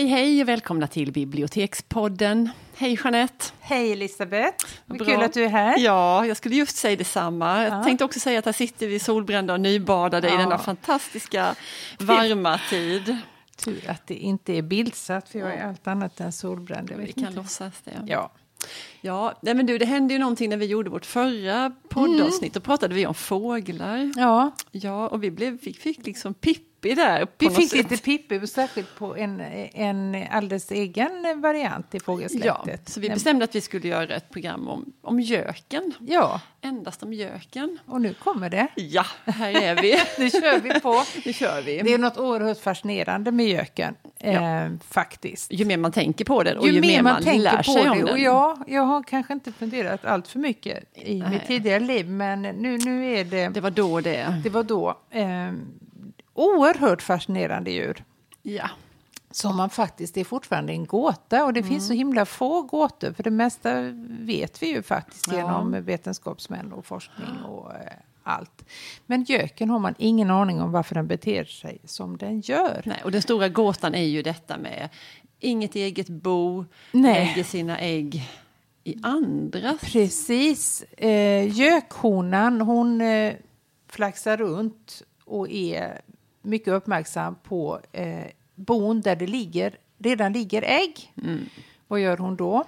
Hej hej och välkomna till Bibliotekspodden. Hej Jeanette! Hej Elisabeth! Vad Bra. kul att du är här. Ja, jag skulle just säga detsamma. Jag Ja. tänkte också säga att här sitter vi solbrända och nybadade i Ja. denna fantastiska varma tid. Tur att det inte är bildsatt för jag är allt annat än solbränd. Vi kan inte. låtsas det. Ja. Ja, nej men du, det hände ju någonting när vi gjorde vårt förra poddavsnitt. Då pratade vi om fåglar. ja, Ja, och vi blev, fick, fick liksom Pippi där. Något fick sätt. lite Pippi, särskilt på en, en alldeles egen variant i Ja, fågelsläktet. så vi bestämde att vi skulle göra ett program om, om göken. Ja, Endast om göken. och nu kommer det. Ja, här är vi. Nu kör vi på. Nu kör vi. Det är något oerhört fascinerande med göken, Ja. eh, faktiskt. Ju mer man tänker på den och ju, mer man, lär sig om det. den. Och jag, jag har kanske inte funderat allt för mycket i Nej. mitt tidigare liv, men nu, nu är det... Det var då det. Det var då. Eh, oerhört fascinerande djur. Ja. Som man faktiskt är fortfarande en gåta. Och det finns så himla få gåtor. För det mesta vet vi ju faktiskt Ja. genom vetenskapsmän och forskning och eh, allt. Men göken har man ingen aning om varför den beter sig som den gör. Nej, och den stora gåtan är ju detta med inget eget bo, Nej. lägger sina ägg i andras. Precis. Eh, gökhonan hon eh, flaxar runt och är mycket uppmärksam på eh, bon där det ligger, redan ligger ägg. Vad gör hon då?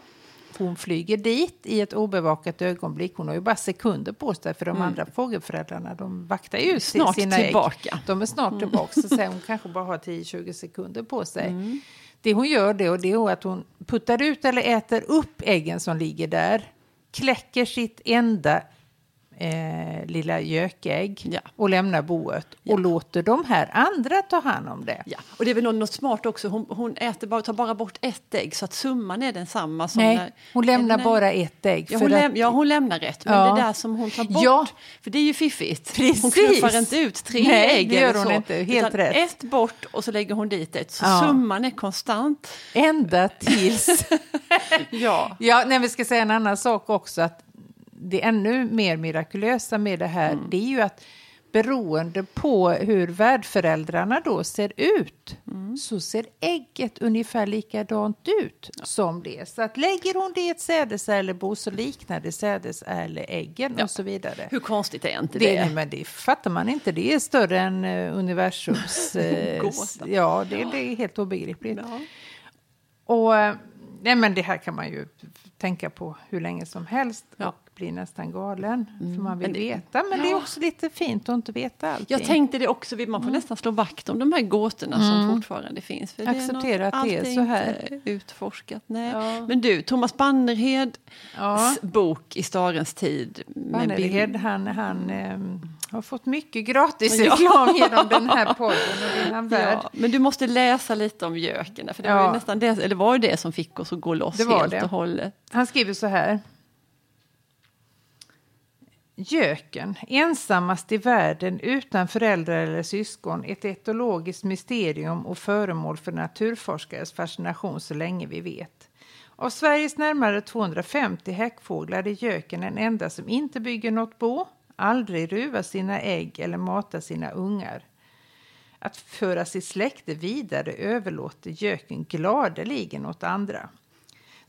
Hon flyger dit i ett obevakat ögonblick. Hon har ju bara sekunder på sig för de andra fågelföräldrarna de vaktar ju Snart sina tillbaka. ägg. De är snart tillbaka. Så säger hon kanske bara har 10-20 sekunder på sig. Det hon gör det, och det är att hon puttar ut eller äter upp äggen som ligger där. Kläcker sitt enda eh, lilla gökägg Ja. och lämnar boet. Och låter de här andra ta hand om det. Ja, och det är väl något, något smart också. Hon, hon äter bara, tar bara bort ett ägg så att summan är densamma som Nej, när... hon lämnar Nej. bara ett ägg. Ja hon, att- läm, ja, hon lämnar rätt, men Ja. det där som hon tar bort, Ja. för det är ju fiffigt. Precis. Hon knuffar inte ut tre Nej, ägg det gör hon så, inte. Helt rätt. ett bort och så lägger hon dit ett, så Ja. summan är konstant. Ända tills... Ja. ja, nej, vi ska säga en annan sak också. Att det ännu mer mirakulösa med det här, Mm. det är ju att beroende på hur värdföräldrarna då ser ut, Mm. så ser ägget ungefär likadant ut som det. Så att lägger hon det i ett sädesärlebo så liknar det sädesärleäggen Ja. och så vidare. Hur konstigt är inte det? Det, men det fattar man inte. Det är större än uh, universums... eh, ja, det, det är helt obegripligt. Ja. Och eh, nej, men det här kan man ju tänka på hur länge som helst Ja. Och bli nästan galen. För man vill Men det- veta. Men det är Ja. också lite fint att inte veta allting. Jag tänkte det också, man får Mm. nästan slå vakt om de här gåtorna som fortfarande finns. För Acceptera att det är så här. utforskat. Nej. Ja. Men du, Thomas Bannerheds Ja. bok I starens tid. Bannerhed, han, han ehm, har fått mycket gratis Ja. reklam genom den här podden och det. Ja, men du måste läsa lite om göken, för det var Ja. ju nästan det, eller var det som fick oss att gå loss Det var helt det. och hållet. Han skriver så här. Göken, ensammast i världen utan föräldrar eller syskon, ett etologiskt mysterium och föremål för naturforskares fascination så länge vi vet. Av Sveriges närmare 250 häckfåglar är göken den enda som inte bygger något bo, aldrig ruvar sina ägg eller matar sina ungar. Att föra sitt släkte vidare överlåter göken gladeligen åt andra.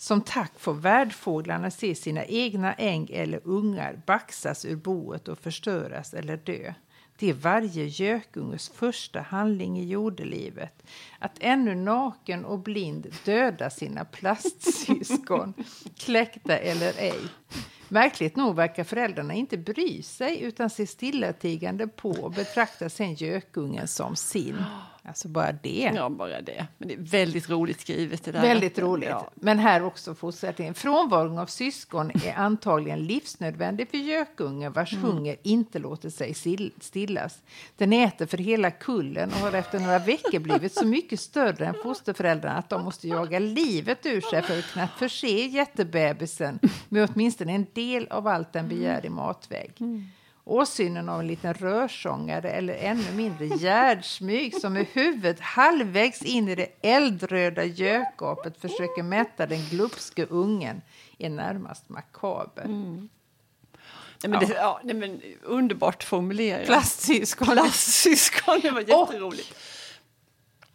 Som tack får värdfåglarna se sina egna ägg eller ungar baxas ur boet och förstöras eller dö. Det är varje gökunges första handling i jordelivet. Att ännu naken och blind döda sina plastsyskon, kläckta eller ej. Märkligt nog verkar föräldrarna inte bry sig utan se stillatigande på och betraktar sen gökungen som sin. Alltså bara det. Ja, bara det. Men det är väldigt roligt skrivet. Det där. Väldigt roligt. Ja. Men här också fortsättningen. Frånvaron av syskon är antagligen livsnödvändig för gökungen vars Mm. hunger inte låter sig stillas. Den äter för hela kullen och har efter några veckor blivit så mycket större än fosterföräldrarna att de måste jaga livet ur sig för att kunna förse jättebebisen med åtminstone en del av allt den begär i matväg. Åsynen av en liten rörsångare eller ännu mindre gärdsmyg som med huvudet halvvägs in i det eldröda gökapet försöker mätta den glupske ungen är närmast makaber. Nej, men det, ja, nej, men underbart formulerat. Plastsyskon. Plastsyskon, det var jätteroligt.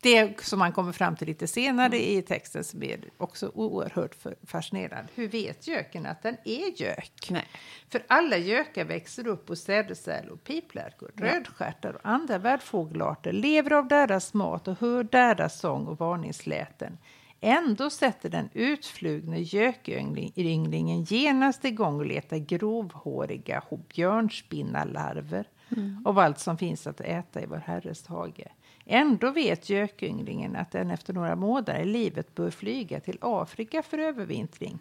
Det som man kommer fram till lite senare i texten som är också oerhört fascinerande. Hur vet göken att den är gök? Nej. För alla gökar växer upp hos sädesärlor, piplärkor, ja. rödstjärtar och andra värdfågelarter lever av deras mat och hör deras sång och varningsläten. Ändå sätter den utflugne gökynglingen genast igång och letar grovhåriga björnspinnalarver mm. av allt som finns att äta i vår Herres hage. Ändå vet gökynglingen att den efter några månader i livet bör flyga till Afrika för övervintring.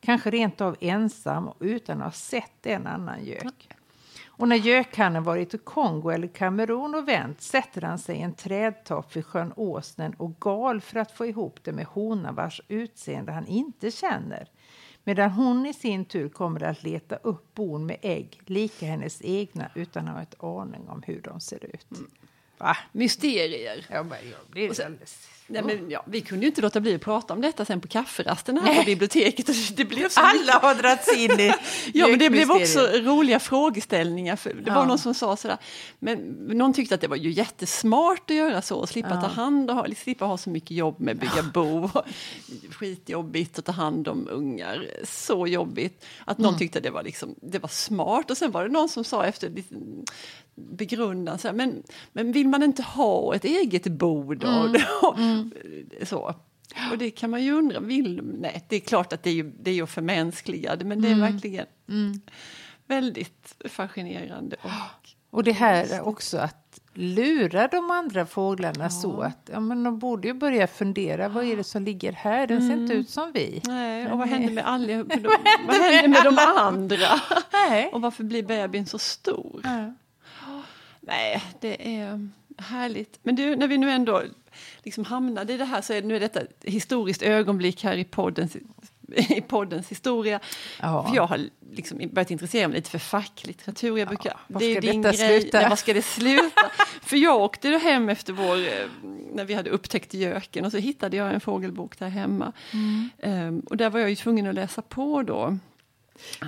Kanske rent av ensam och utan att ha sett en annan gök. Och när gökhannen varit i Kongo eller Kamerun och vänt sätter han sig i en trädtopp vid sjön Åsnen och gal för att få ihop det med honan vars utseende han inte känner. Medan hon i sin tur kommer att leta upp bon med ägg, lika hennes egna, utan att ha ett aning om hur de ser ut. Mm. Va? Mysterier. Ja, men jag blir sen, alldeles... nej, men, ja, vi kunde ju inte låta bli att prata om detta sen på kafferasten här på biblioteket. Det blev så Alla har dragits in i Ja, men det blev också roliga frågeställningar. För det ja. var någon som sa sådär, men någon tyckte att det var ju jättesmart att göra så, och slippa ja. ta hand och slippa ha så mycket jobb med att bygga bo. Skitjobbigt att ta hand om ungar, så jobbigt. Att någon mm. tyckte det var, liksom, det var smart. Och sen var det någon som sa efter begrundan. Så här, men, men vill man inte ha ett eget bord? Mm. mm. så. Och det kan man ju undra. Vill, nej, det är klart att det är, ju, det är ju förmänskligade men det är mm. verkligen mm. väldigt fascinerande. Och, och det här också att lura de andra fåglarna ja. så att ja, men de borde ju börja fundera. Vad är det som ligger här? Den ser inte mm. ut som vi. Nej, och vad händer med alla? vad händer med de andra? Nej. Och varför blir bebisen så stor? Ja. Nej, det är härligt. Men du, när vi nu ändå liksom hamnade i det här så är det, nu är detta ett historiskt ögonblick här i poddens, i poddens historia. Ja. För jag har liksom börjat intressera mig lite för facklitteratur. Jag brukar, ja, det är din grej. Sluta? Nej, var ska det sluta? för jag åkte då hem efter vår, eh, när vi hade upptäckt göken och så hittade jag en fågelbok där hemma. Mm. Um, och där var jag ju tvungen att läsa på då.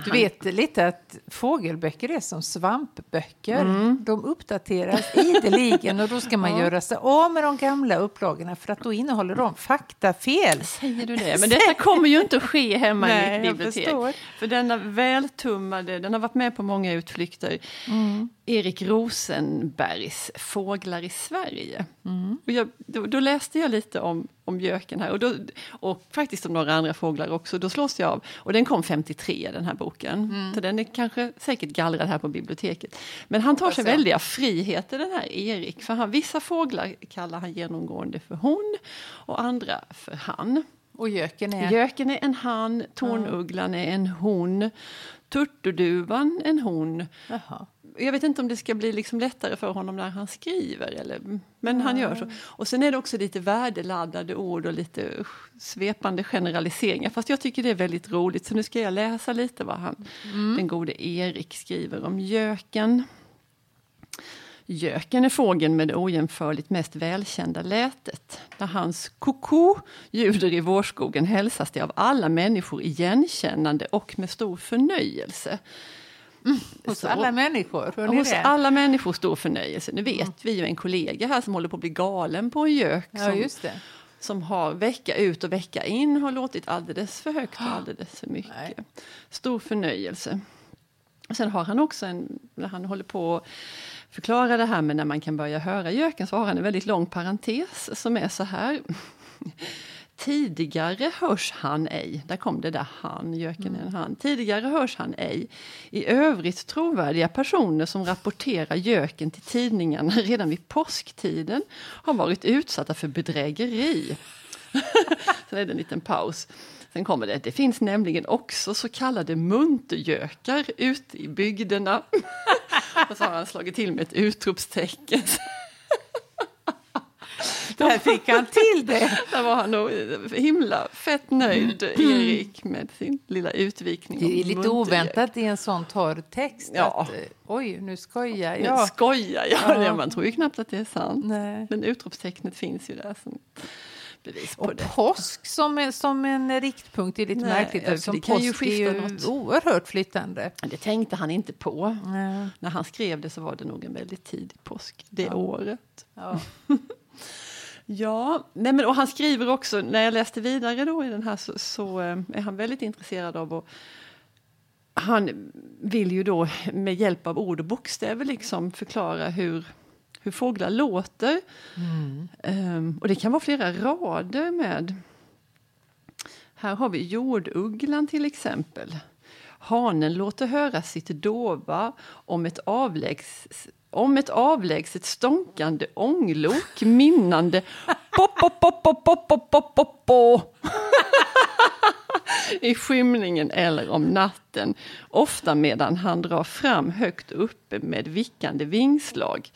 Du vet lite att fågelböcker är som svampböcker. Mm. De uppdateras ideligen och då ska man ja. göra sig av med de gamla upplagorna för att då innehåller de faktafel. Säger du det? Men detta kommer ju inte att ske hemma Nej, i mitt bibliotek. För denna vältummade, den har varit med på många utflykter. Mm. Erik Rosenbergs Fåglar i Sverige. Mm. Och jag, då, då, läste jag lite om, om göken här och, då, och faktiskt om några andra fåglar också. Då slås jag av. Och den kom 53 den här boken. Mm. Så den är kanske säkert gallrad här på biblioteket. Men han tar sig väldiga friheter den här Erik. För han, vissa fåglar kallar han genomgående för hon och andra för han. Och göken är? Göken är en han, tornugglan är en hon, turturduvan en hon. Jaha jag vet inte om det ska bli liksom lättare för honom när han skriver, eller, men mm. han gör så. Och sen är det också lite värdeladdade ord och lite usch, svepande generaliseringar. Fast jag tycker det är väldigt roligt, så nu ska jag läsa lite vad han, mm. den gode Erik skriver om göken. Göken är fågeln med det ojämförligt mest välkända lätet. När hans koko ljuder i vårskogen hälsas det av alla människor igenkännande och med stor förnöjelse. Mm, hos alla människor? Hos det? alla människor stor förnöjelse. Nu vet mm. vi ju en kollega här som håller på att bli galen på en gök. Ja, som, som har vecka ut och vecka in har låtit alldeles för högt och alldeles för mycket. Nej. Stor förnöjelse. Sen har han också en, när han håller på att förklara det här med när man kan börja höra göken så har han en väldigt lång parentes som är så här. Tidigare hörs han ej, där kom det där han, göken är en han. Tidigare hörs han ej. I övrigt trovärdiga personer som rapporterar göken till tidningarna redan vid påsktiden har varit utsatta för bedrägeri. Sen är det en liten paus. Sen kommer det, det finns nämligen också så kallade muntergökar ute i bygderna. Och så har han slagit till med ett utropstecken. Där fick han till det. Där var han nog himla fett nöjd, mm. Erik, med sin lilla utvikning. Det är lite oväntat i en sån torr text. Ja. Att, eh, oj, nu skojar jag. Nu skojar jag. Ja. Man tror ju knappt att det är sant. Nej. Men utropstecknet finns ju där. Som bevis på och det. påsk som, som en riktpunkt är lite Nej, märkligt. Eftersom det påsk ju är ju något. oerhört flyttande. Det tänkte han inte på. Nej. När han skrev det så var det nog en väldigt tidig påsk det ja. året. Ja. Ja, nej men, och han skriver också, när jag läste vidare då i den här så, så eh, är han väldigt intresserad av att han vill ju då med hjälp av ord och bokstäver liksom förklara hur, hur fåglar låter. Mm. Um, och det kan vara flera rader med. Här har vi jordugglan till exempel. Hanen låter höra sitt dova om ett, avlägs, om ett avlägset stånkande ånglok minnande pop, pop, pop, pop, pop, pop, pop, pop, pop. i skymningen eller om natten. Ofta medan han drar fram högt uppe med vickande vingslag.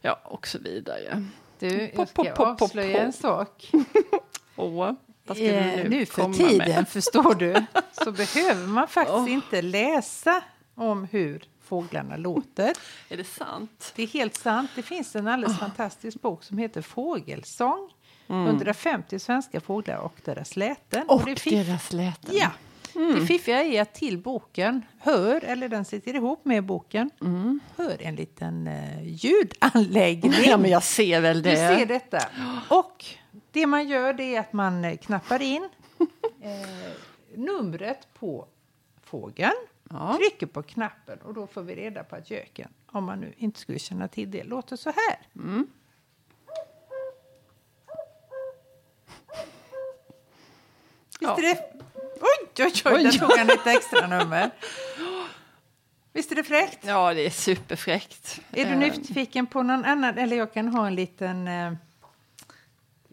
Ja, och så vidare. Du, jag ska pop, pop, avslöja en sak. Åh, vad ska du nu, nu för tiden, med? förstår du, så behöver man faktiskt oh. inte läsa om hur fåglarna låter. Är det sant? Det är helt sant. Det finns en alldeles oh. fantastisk bok som heter Fågelsång. Mm. 150 svenska fåglar och deras läten. Och, och det deras läten. Ja. Mm. Det fiffiga är att till boken hör, eller den sitter ihop med boken, mm. hör en liten uh, ljudanläggning. Ja, men jag ser väl det. Du ser detta. Och det man gör det är att man eh, knappar in eh, numret på fågeln, ja. trycker på knappen och då får vi reda på att göken, om man nu inte skulle känna till det, låter så här. Mm. Visst är det... Oj, oj, oj, där tog han ett extra nummer. Visst är det fräckt? Ja, det är superfräckt. Är du eh. nyfiken på någon annan? Eller jag kan ha en liten...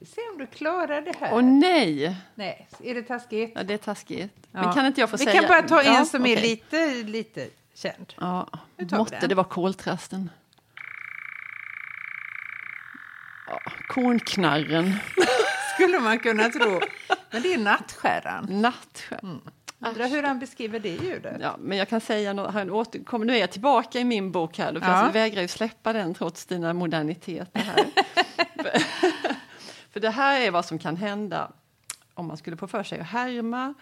Se om du klarar det här. Åh nej! Nej, är det taskigt? Ja, det är taskigt. Ja. Men kan inte jag få vi säga? Vi kan bara ta en ja, som okay. är lite, lite känd. Ja, måtte det vara koltrasten. Ja, kornknarren. Skulle man kunna tro. Men det är nattskärran. Nattskärran. Mm. Undrar hur han beskriver det ljudet. Ja, men jag kan säga något, han återkommer, nu är jag tillbaka i min bok här, då, för ja. jag vägrar ju släppa den trots dina moderniteter här. för det här är vad som kan hända om man skulle få för sig att härma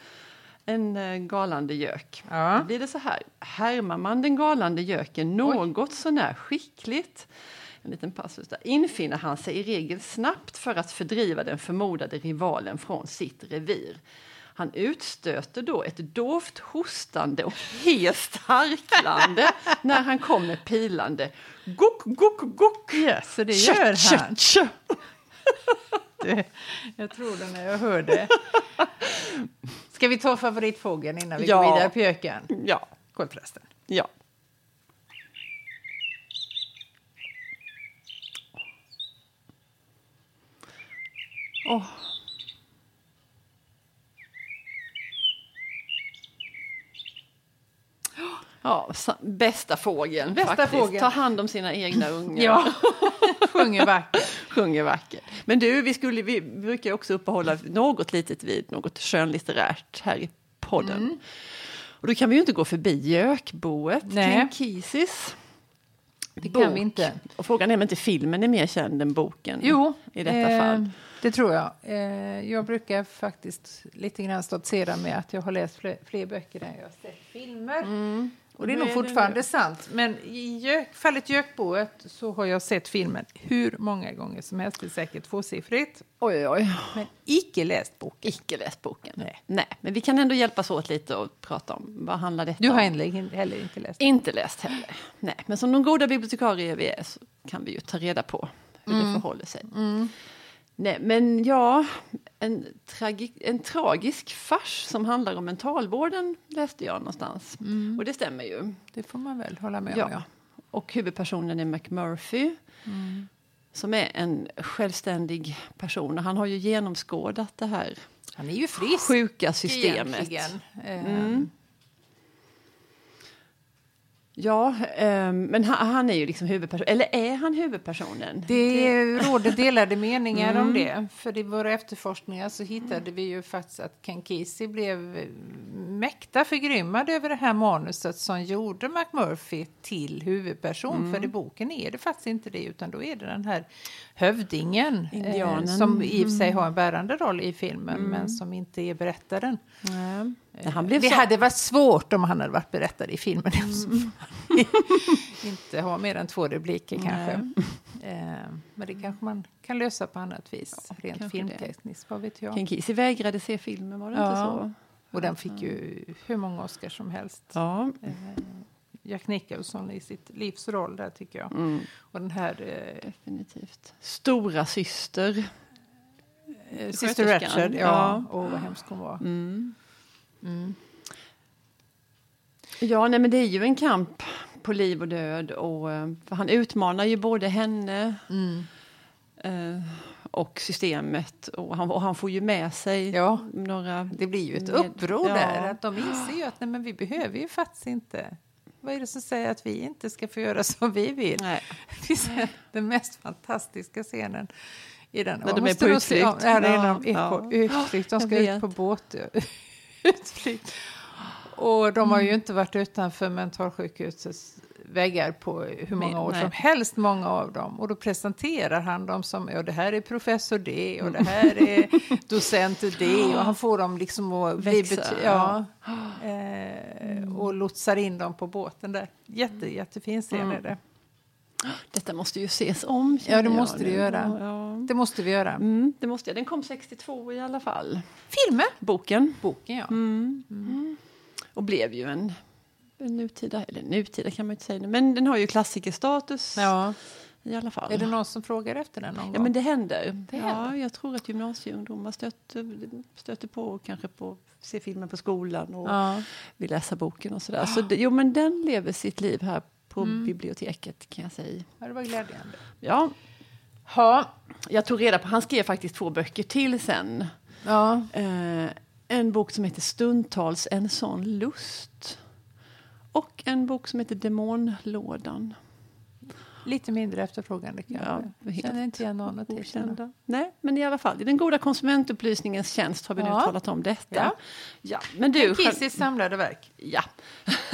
en uh, galande gök. Ja. Då blir det så här, härmar man den galande göken något Oj. sånär skickligt en liten passus där, infinner han sig i regel snabbt för att fördriva den förmodade rivalen från sitt revir. Han utstöter då ett dovt hostande och hest harklande när han kommer pilande. Gok, gok, gok! Yes, så det gör han. Tja, tja. jag tror det när jag hör det. Ska vi ta favoritfågeln innan vi ja. går vidare på göken? Ja. Koltrasten. Ja. Oh. Ja, bästa fågeln. Bästa faktiskt. Fågeln. Ta hand om sina egna ungar. ja, sjunger vackert. sjunger vackert. Men du, vi, skulle, vi brukar också uppehålla något litet vid något skönlitterärt här i podden. Mm. Och då kan vi ju inte gå förbi Gökboet, King Kisis. Det bok. kan vi inte. Och frågan är om inte filmen är mer känd än boken jo, i detta eh, fall. Det tror jag. Eh, jag brukar faktiskt lite grann stoltsera med att jag har läst fler, fler böcker än jag har sett filmer. Mm. Och det är nog fortfarande sant. Men i gök, fallet Gökboet så har jag sett filmen hur många gånger som helst. Det är säkert tvåsiffrigt. Oj, oj. Men icke läst boken. Icke läst boken. Nej. Nej. Men vi kan ändå hjälpas åt lite och prata om vad handlar detta Du har om. heller inte läst? Inte läst heller. Nej. Men som de goda bibliotekarier vi är så kan vi ju ta reda på hur mm. det förhåller sig. Mm. Nej, men ja, en, tragi, en tragisk fars som handlar om mentalvården läste jag någonstans. Mm. Och det stämmer ju. Det får man väl hålla med ja. om. Ja. Och huvudpersonen är McMurphy. Mm. Som är en självständig person. Och han har ju genomskådat det här han är ju frisk, sjuka systemet. Mm. Ja, um, men han, han, är ju liksom huvudpersonen. Eller är han huvudpersonen? Det, det... råder delade meningar mm. om det. För i våra efterforskningar så hittade vi ju faktiskt att Kankisi blev mäkta förgrymmad över det här manuset som gjorde McMurphy till huvudperson. Mm. För i boken är det faktiskt inte det, utan då är det den här hövdingen eh, som i och för sig har en bärande roll i filmen, mm. men som inte är berättaren. Det så... hade varit svårt om han hade varit berättare i filmen. Mm. Inte ha mer än två repliker kanske. Eh, men det kanske man kan lösa på annat vis, ja, rent filmtekniskt. Vad vet jag. Ken Kesey vägrade se filmen, var det ja. inte så? Och den fick ju hur många Oscars som helst. Ja. Eh, Jack Nicholson i sitt livs roll där tycker jag. Mm. Och den här... Eh, Definitivt. Stora syster. Eh, Sister Ratched, ja. ja. Och vad hemsk hon var. Mm. Mm. Ja, nej, men det är ju en kamp på liv och död. Och, eh, han utmanar ju både henne mm. eh, och systemet. Och han, och han, får ju med sig ja. några... Det blir ju ett med, uppror ja. där. Att de inser ju att nej, men vi behöver ju faktiskt inte... Vad är det som säger att vi inte ska få göra som vi vill? Nej. den mest fantastiska scenen i den. När de är på utflykt. Ja, ja, de är på utflykt. De ska ut på båt. Utflykt. Och de har ju mm. inte varit utanför mentalsjukhusets väggar på hur många år Nej. som helst, många av dem. Och då presenterar han dem som, ja det här är professor det och det här är docent det och han får dem liksom att bli ja, eh, och lotsar in dem på båten där. Jätte, jättefin scen mm. är det. Detta måste ju ses om. Ja, det måste det göra. Ja. Det måste vi göra. Mm, det måste jag. Den kom 62 i alla fall. Filmen? Boken. Boken, ja. Mm. Mm. Och blev ju en, en nutida, eller nutida kan man inte säga, men den har ju klassikerstatus. Ja. I alla fall. Är det någon som frågar efter den någon ja, gång? men det händer. Det ja, jag tror att gymnasieungdomar stöter, stöter på kanske på se filmen på skolan och ja. vill läsa boken och sådär. Så det, jo, men den lever sitt liv här på mm. biblioteket kan jag säga. Ja, det var glädjande. Ja. Ha. Jag tog reda på, han skrev faktiskt två böcker till sen. Ja. Eh, en bok som heter Stundtals en sån lust. Och en bok som heter Demonlådan. Lite mindre efterfrågande kanske. Ja, Känner inte igen någon okända. Nej, men i alla fall, i den goda konsumentupplysningens tjänst har vi ja. nu talat om detta. Ja. Ja, men du, Kissis samlade verk. Ja,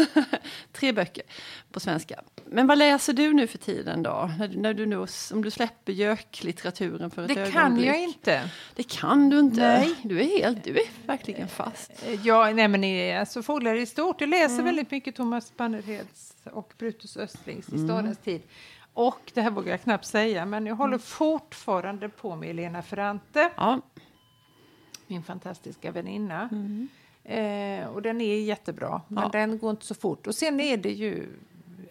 tre böcker på svenska. Men vad läser du nu för tiden då? När, när du nu, om du släpper göklitteraturen för ett det ögonblick. Det kan jag inte. Det kan du inte. Nej. Du är helt, du är verkligen fast. Ja, nej men alltså fåglar i stort. Jag läser mm. väldigt mycket Thomas Bannerheds och Brutus Östlings i mm. stadens tid. Och det här vågar jag knappt säga, men jag håller mm. fortfarande på med Elena Ferrante. Ja. Min fantastiska väninna. Mm. Eh, och den är jättebra, men ja. den går inte så fort. Och sen är det ju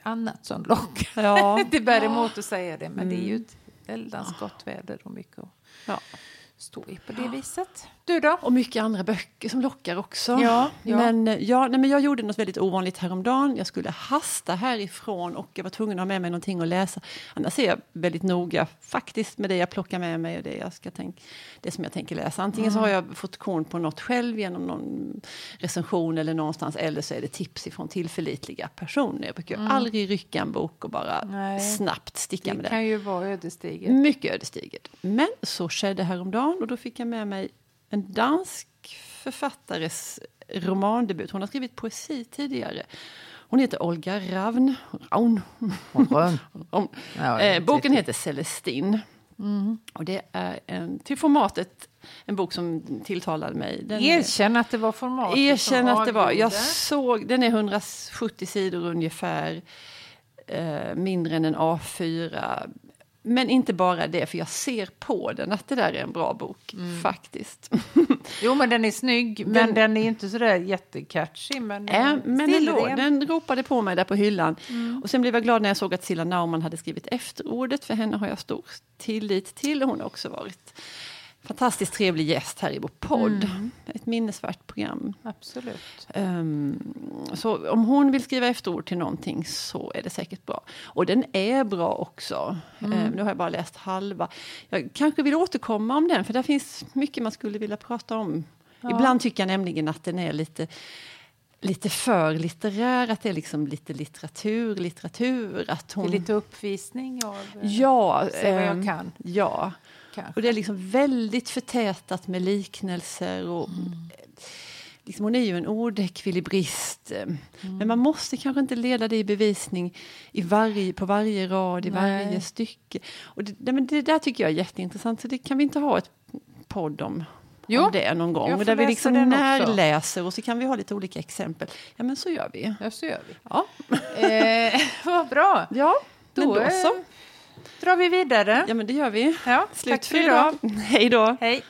annat som lockar. Ja. det bär emot att säga det, men mm. det är ju ett väldans gott väder och mycket att stå i på det viset. Du då? Och mycket andra böcker som lockar också. Ja, ja. Men, eh, ja, nej, men jag gjorde något väldigt ovanligt häromdagen. Jag skulle hasta härifrån och jag var tvungen att ha med mig någonting att läsa. Annars är jag väldigt noga faktiskt med det jag plockar med mig och det, jag ska tänk, det som jag tänker läsa. Antingen mm. så har jag fått korn på något själv genom någon recension eller någonstans eller så är det tips ifrån tillförlitliga personer. Jag brukar mm. aldrig rycka en bok och bara nej. snabbt sticka det med den. Det kan ju vara ödesdigert. Mycket ödesdigert. Men så skedde häromdagen och då fick jag med mig en dansk författares romandebut. Hon har skrivit poesi tidigare. Hon heter Olga Ravn. Raun. eh, boken heter Celestin. Mm. Och det är en, till formatet en bok som tilltalade mig. Den Erkänn att det var formatet Erkänn att det var. Jag såg, den är 170 sidor ungefär. Eh, mindre än en A4. Men inte bara det, för jag ser på den att det där är en bra bok, mm. faktiskt. jo, men den är snygg, den, men den är inte så där jättecatchy. Men, äh, men ändå, den ropade på mig där på hyllan. Mm. Och sen blev jag glad när jag såg att Silla Naumann hade skrivit efterordet, för henne har jag stor tillit till. Hon har också varit fantastiskt trevlig gäst här i vår podd. Mm. Ett minnesvärt program. Absolut. Um, så om hon vill skriva efterord till någonting så är det säkert bra. Och den är bra också. Mm. Um, nu har jag bara läst halva. Jag kanske vill återkomma om den, för där finns mycket man skulle vilja prata om. Ja. Ibland tycker jag nämligen att den är lite lite för litterär, att det är liksom lite litteratur, litteratur. Att hon... Det är lite uppvisning av ja, se vad jag ehm, kan. Ja, Kanske. Och det är liksom väldigt förtätat med liknelser. Och, mm. liksom, hon är ju en ordekvilibrist. Mm. Men man måste kanske inte leda det i bevisning i varje, på varje rad, i Nej. varje stycke. Och det, men det där tycker jag är jätteintressant, så det kan vi inte ha ett podd om jo, om det någon gång. Där vi liksom närläser och så kan vi ha lite olika exempel. Ja, men så gör vi. Ja, så gör vi. Ja. eh, vad bra. Ja, då, men då så. Eh, drar vi vidare. Ja, men det gör vi. Ja, Slut för idag. idag. Hej då. Hej.